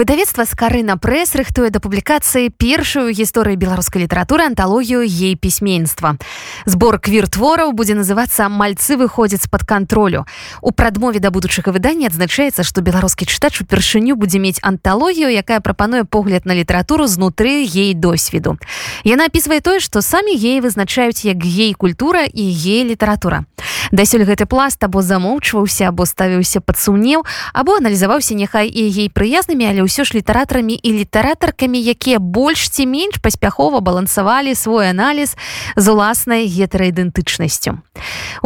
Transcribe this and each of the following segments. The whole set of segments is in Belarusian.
выдавецтва скарына прэс рыхтуе да публікацыі першую гісторыю беларускай літаратуры анталогію ей пісьменства збор квір-твораў будзе называцца мальцы выходзяць з-пад кантролю у прадмове да будучага выдання адзначаецца што беларускі чытач упершыню будзе мець анталогію якая прапануе погляд на літаратуру знутры ей досведу. Яна опісвае тое што самі геі вызначаюць як гей культура і гей літаратура. Дасюль гэты пласт або замоўчваўся або ставіўся пад сумнеў або аналізаваўся няхай і гей прыязнымі але ўсё ж літаратарамі і літаратаркамі якія больш ці менш паспяхова балансавалі свой аналіз з уласнай гетараідэнтычнасцю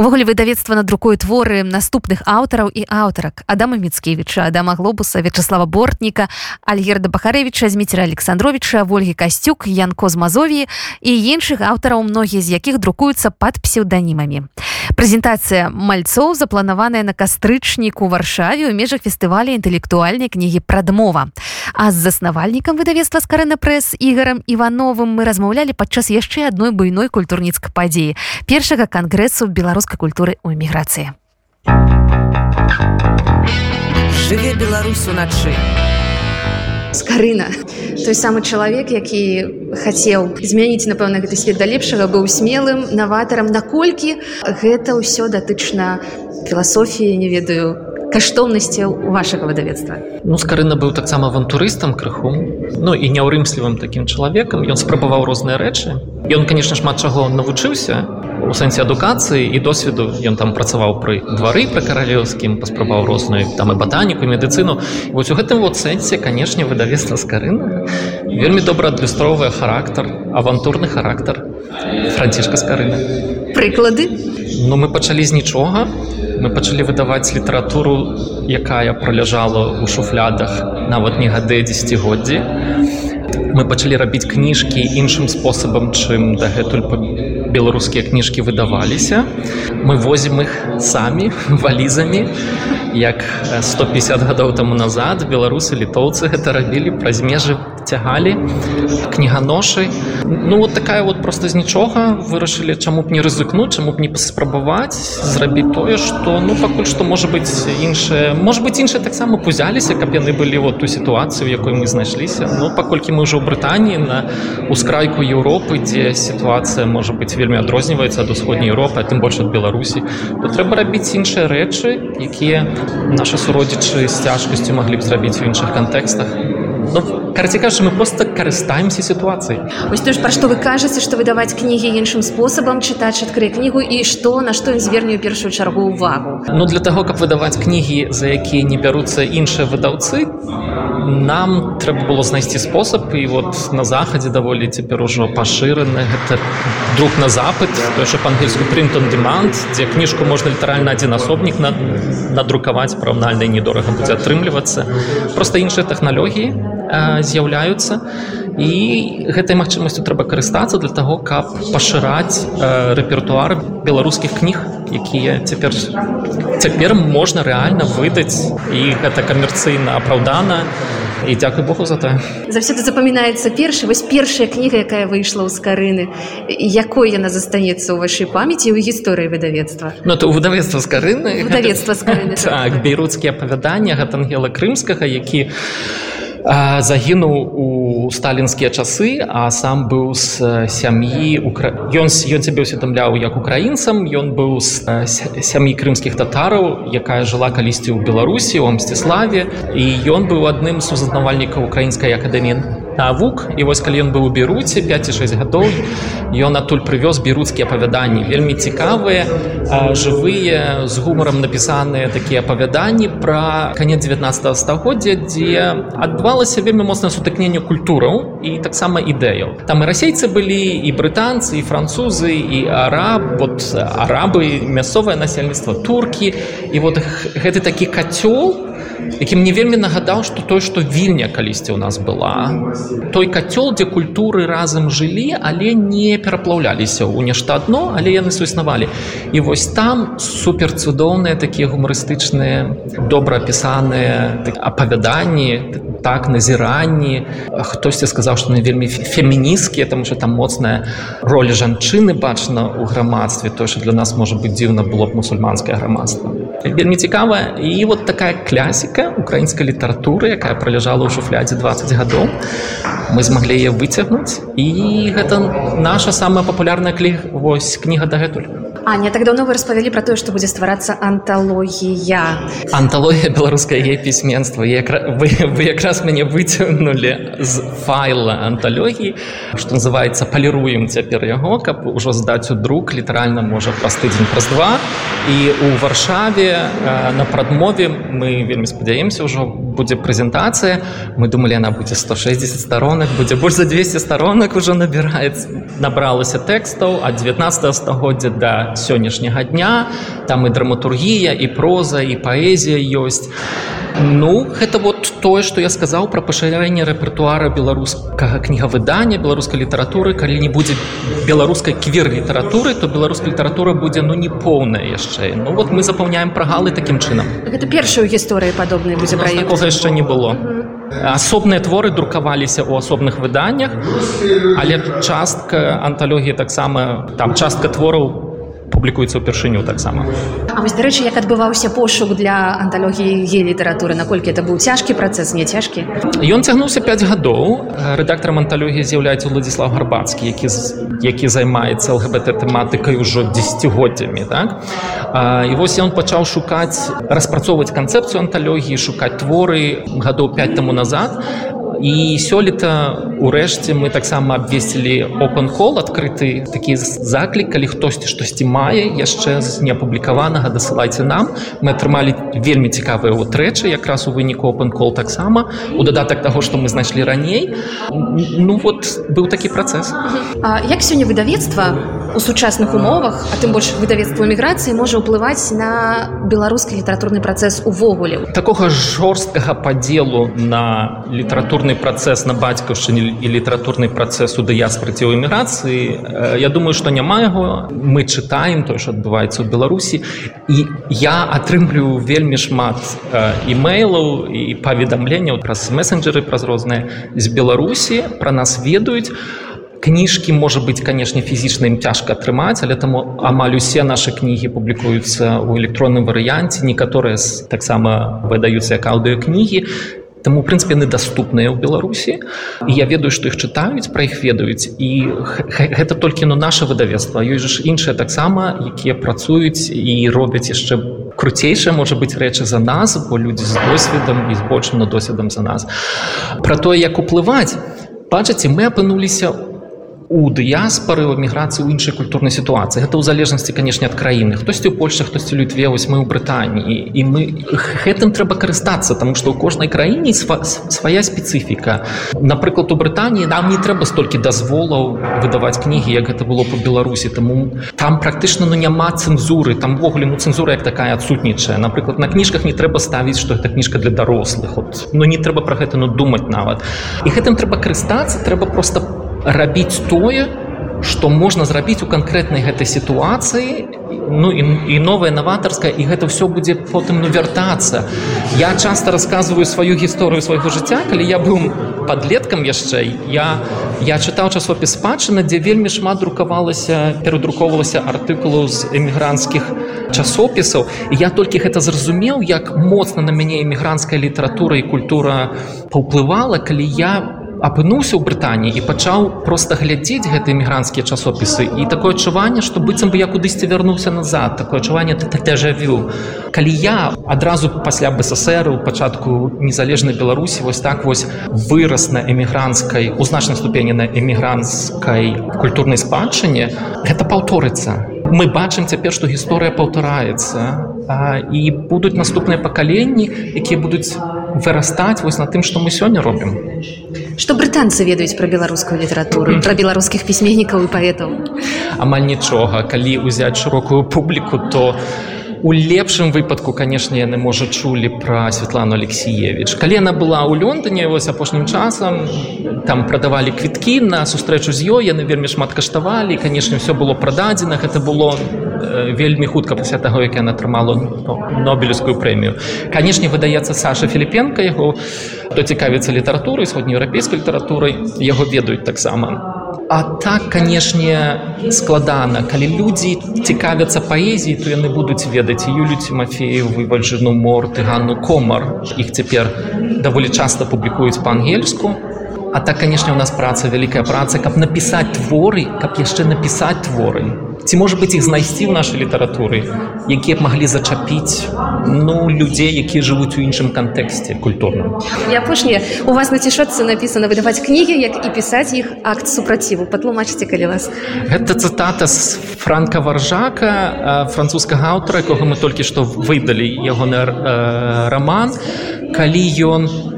увогуле выдавецтва надрукуе творы наступных аўтараў і аўтарак адама міцкевіча адама глобуса вячаслава бортніка альгерда бахарэвича зміцера александровича ольгі касцюк янко з мазові і іншых аўтараў многія з якіх друкуюцца под псеўданімамі. Прэзентацыя мальцоў запланаваная на кастрычніку варшаве ў межах фестываля інтэлектуальнай кнігі прадмова а з заснавальнікам выдавецтва скарына прэс ігарам ивановым мы размаўлялі падчас яшчэ адной буйной культурніцкай падзеі першага кангрэсу беларускай культуры ў эміграцыі. Жыве Беларусь уначы скарына той самы чалавек які хацеў змяніць напэўна гэты свет да лепшага быў смелым наватарам. Наколькі гэта ўсё датычна філасофіі не ведаю каштоўнасцяў вашага выдавецтва ну скарына быў таксама авантурыстам крыху ну і няўрымслівым такім чалавекам ён спрабаваў розныя рэчы ён конечно шмат чаго навучыўся у сэнсе адукацыі і досведу ён там працаваў пры двары пры каралеўскім паспрабаваў розную там і батаніку медыцыну. Вось у гэтым вот сэнсе канешне выдавецтва скарына вельмі добра адлюстроўвае характар авантурны характар францішка скарына прыклады ну мы пачалі з нічога мы пачалі выдаваць літаратуру якая проляжала ў шуфлядах нават не гады дзегоддзі мы пачалі рабіць кніжкі іншым спосабам чым дагэтуль беларускія кніжкі выдаваліся мы возім іх самі валізамі як 150 гадоў таму назад беларусы літоўцы гэта рабілі праз межы цягалі кніганошы ну вот такая вот просто з нічога. Вырашылі чаму б не рызыкнуць чаму б не паспрабаваць зрабіць тое что ну пакуль што можа быть іншае может быть іншыя таксама пузяліся каб яны былі вот ту сітуацыю якой мы знайшліся. Но паколькі мы ўжо ў брытаніі на ускрайку Еўропы дзе сітуацыя можа быть вельмі адрозніваецца ад усходняй Еўропы тым больш ад беларусі то трэба рабіць іншыя рэчы якія нашы суродзічы з цяжкасцю маглі б зрабіць у іншых кантэкстах. Ну, карці кажа мы просто карыстаемся сітуацыяй ось то ж пра што вы кажаце што выдаваць кнігі іншым спосабам чытач адкрые кнігу і што на што ён зверне ў першую чаргу ўвагу ну для таго каб выдаваць кнігі за якія не бяруцца іншыя выдаўцы нам трэба было знайсці спосаб і вот на захадзе даволі цяпер ужо пашыраны гэта друг на запад яшчэ па-ангельску прынтон демант дзе кніжку можна літаральна адзін асобнік на надрукаваць параўнальна недорага будзе атрымлівацца просто іншыя тэхналогіі з'яўляюцца і гэтай магчымасцю трэба карыстацца для таго каб пашыраць рэпертуар беларускіх кніг якія цяпер цяпер можна рэальна выдаць і гэта камерцыйна апраўдана. І дзякуй Богу за тое. Заўсёды запамінаецца першы вось першая кніга якая выйшла ў скарыны якой яна застанецца ў вашай памяці ў гісторыі выдавецтва. Ну то выдавецтва скарыны. Выдавецтва скарыны так. Бейруцкія апавяданні гэта ангела крымскага які загінуў у сталінскія часы а сам быў з сям'і ён ён цябе ўсведамляў як украінцам ён быў з сям'і крымскіх татараў якая жыла калісьці ў беларусі у мсціславе і ён быў адным з узазнавальнікаў украінскай акадэміі навук і вось калі ён быў у беруце 5-6 гадоў ён адтуль прывёз беруцкія апавяданні вельмі цікавыя жывыя з гумарам напісаныя такія апавяданні пра канец 19 стагоддзя дзе адбывалася вельмі моцнае сутыкненне культураў і таксама ідэяў там і расейцы былі і брытанцы і французы і араб вот арабы мясцовае насельніцтва туркі і вот гэты такі кацёл які мне вельмі нагадаў што той што вільня калісьці ў нас была той кацёл дзе культуры разам жылі але не пераплаўляліся ў нешта адно але яны суіснавалі. І вось там супер цудоўныя такія гумарыстычныя добра апісаныя апавяданні так назіранні. Хтосьці сказаў што на вельмі феміністкія там что там моцная роля жанчыны бачна ў грамадстве то що для нас можа быць дзіўна было б мусульманскае грамадства. Вельмі цікавая і вот такая клясіка украінскай літаратуры якая праляжала ў шуфлядзе 20 гадоў мы змаглі яе выцягнуць і гэта наша самая папулярная клі вось кніга дагэтуль Аня так давно вы распавялі пра тое што будзе стварацца анталогія анталогія беларускай е пісьменства вы, вы якраз мяне выцягнули з файла анталогіі што называется паліруем цяпер яго каб ужо здаць у друк літаральна можа праз тыдзень праз два і у варшаве на прадмове мы вельмі спадзяемся ўжо будзе прэзентацыя. Мы думалі она будзе 160 сторонок будзе больш за 200 сторонок уже набіраецца набралася тэкстаў ад 19 стагоддзя до сённяшняга дня. Там і драматургія і проза і паэзія ёсць. Ну гэта вот тое што я сказаў пра пашырэнне рэпертуара беларускага кнігавыдання беларускай літаратуры. Калі не будзе беларускай квер літаратуры то беларуская літаратура будзе ну не поўная яшчэ ну вот мы запаўняем прагалы такім чынам гэта першую гісторыі падобнай будзе пра якога яшчэ не было асобныя творы друкаваліся ў асобных выданнях але частка анталогіі таксама там частка твораў у публікуецца ўпершыню таксама. Дарэчы як адбываўся пошук для анталогіі ге літаратуры наколькі это быў цяжкі працэс не цяжкі? Ён цягнуўся 5 гадоў. Рэдактарам анталогіі з'яўляецца владислав гарбацкі які які займаецца лгбт тэматыкай ужо десятгоддзямі так і вось ён пачаў шукаць распрацоўваць канцэпцыю анталогіі шукаць творы гадоў 5 таму назад і сёлета урэшце мы таксама абвесілі open call адкрыты. Такі заклік калі хтосьці штосьці мае яшчэ з неапублікаванага дасылайце нам. Мы атрымалі вельмі цікавыя утрэчы якраз у выніку open call таксама у дадатак таго што мы знайшлі раней. Ну вот быў такі працэс. Як сёння выдавецтва у сучасных умовах а тым больш выдавецтва міграцыі можа ўплываць на беларускі літаратурны працэс увогуле такога жорсткага падзелу на літаратурны працэс на бацькаўшчыне і літаратурны працэс у дыяспраці ў эміграцыі Я думаю што няма яго мы чытаем тое ж адбываецца ў беларусі і я атрымліваю вельмі шмат імейлаў і паведамленняў праз месенджеры праз розныя з беларусі пра нас ведаюць кніжкі можа быць канешне фізічна ім цяжка атрымаць але таму амаль усе нашы кнігі публікуюцца ў электронным варыянце некаторыя таксама выдаюцца як аўдыокнігі Таму прынцыпе яны даступныя ў Беларусі. І я ведаю што іх чытаюць пра іх ведаюць. І гэта толькі ну наше выдавецтва. Ёсць ж іншыя таксама якія працуюць і робяць яшчэ круцейшая можа быць рэчы за нас бо людзі з досведам і з большым на досведам за нас. Пра тое як уплываць бачыце мы апынуліся у у дыяспары у эміграцыі ў іншай культурнай сітуацыі. Гэта ў залежнасці канешне ад краіны. Хтосьці ў польльше хтосьці лютве вось мы ў брытаніі. І мы гэтым трэба карыстацца тому што ў кожнай краіне свая спецыфіка. Напрыклад у брытаніі нам не трэба столькі дазволаў выдаваць кнігі як гэта было по беларусі. Таму там практычна ну няма цэнзуры. Там ввогуле ну цэнзура як такая адсутнічае. Напрыклад на кніжках не трэба ставіць што гэта кніжка для дарослых. От ну не трэба про гэта ну думаць нават. І гэтым трэба карыстацца трэба просто по рабіць тое, што можна зрабіць у канкрэтнай гэтай сітуацыі ну і, і новая наватарская і гэта ўсё будзе потым ну вяртацца. Я часта расказваю сваю гісторыю свайго жыцця, калі я быў падлеткам яшчэ я, я чытаў часопіс спадчына, дзе вельмі шмат друкавалася, перадрукоўвалася артыкулаў з эмігранцкіх часопісаў. І я толькі гэта зразумеў, як моцна на мяне эмігранцкая літаратура і культура паўплывала, калі я апынуўся ў брытаніі і пачаў проста глядзець гэтыя эмігранцкія часопісы. І такое адчуванне што быццам бы я кудысьці вярнуўся назад. Такое адчуванне тэжавю калі я адразу пасля бСр у пачатку незалежнай беларусі вось так вось вырас на эмігранцкай у значнай ступені на эмігранцкай культурнай спадчыне гэта паўторыцца. Мы бачым цяпер што гісторыя паўтараецца і будуць наступныя пакаленні якія будуць вырастаць вось на тым што мы сёння робім Што брытанцы ведаюць пра беларускую літаратуру пра беларускіх пісьменнікаў і паэтаў амаль нічога. Калі ўзяць шырокую публіку то у лепшым выпадку канешне яны можа чулі пра Святлану алексеевич калі яна была ў лёндане вось апошнім часам там прадавалі квіткі на сустрэчу з ёй яны вельмі шмат каштавалі канешне все было прададзена. Гэта было вельмі хутка пасля таго як яна атрымала нобелевскую прэмію. Канешне выдаецца Саша філіпенко яго хто цікавіцца літаратурай сходнееўрапейскай літаратурай яго ведаюць таксама А так канешне складана. Калі людзі цікавяцца паэзіі то яны будуць ведаць юлю тимофею вывальжыну морты ганну комар. Іх цяпер даволі часта публікуюць па-ангельску. А так канешне у нас праца вялікая праца каб напісаць творы каб яшчэ напісаць творы ці можа быць іх знайсці ў нашай літаратуры якія б маглі зачапіць ну людзей якія жывуць у іншым кантэксце культурным? І апошняе у вас на цішотцы напісана выдаваць кнігі як і пісаць іх акт супраціву патлумачыце калі вас гэта цытата з франка варжака французскага аўтара якога мы толькі што выдалі ягоны роман. Калі ён у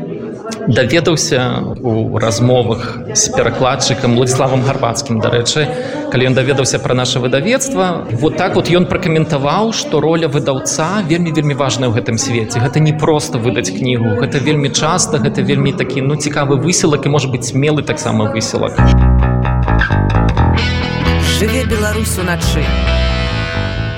даведаўся у размовах з перакладчыкам Владславам гарбацкім. Дарэчы калі ён даведаўся пра наше выдавецтва вот так вот ён пракаментаваў што роля выдаўца вельмі вельмі важная ў гэтым свеце. Гэта не просто выдаць кнігу гэта вельмі часта гэта вельмі такі ну цікавы высілак і можа быць смелы таксама высілак. Жыве беларусу начы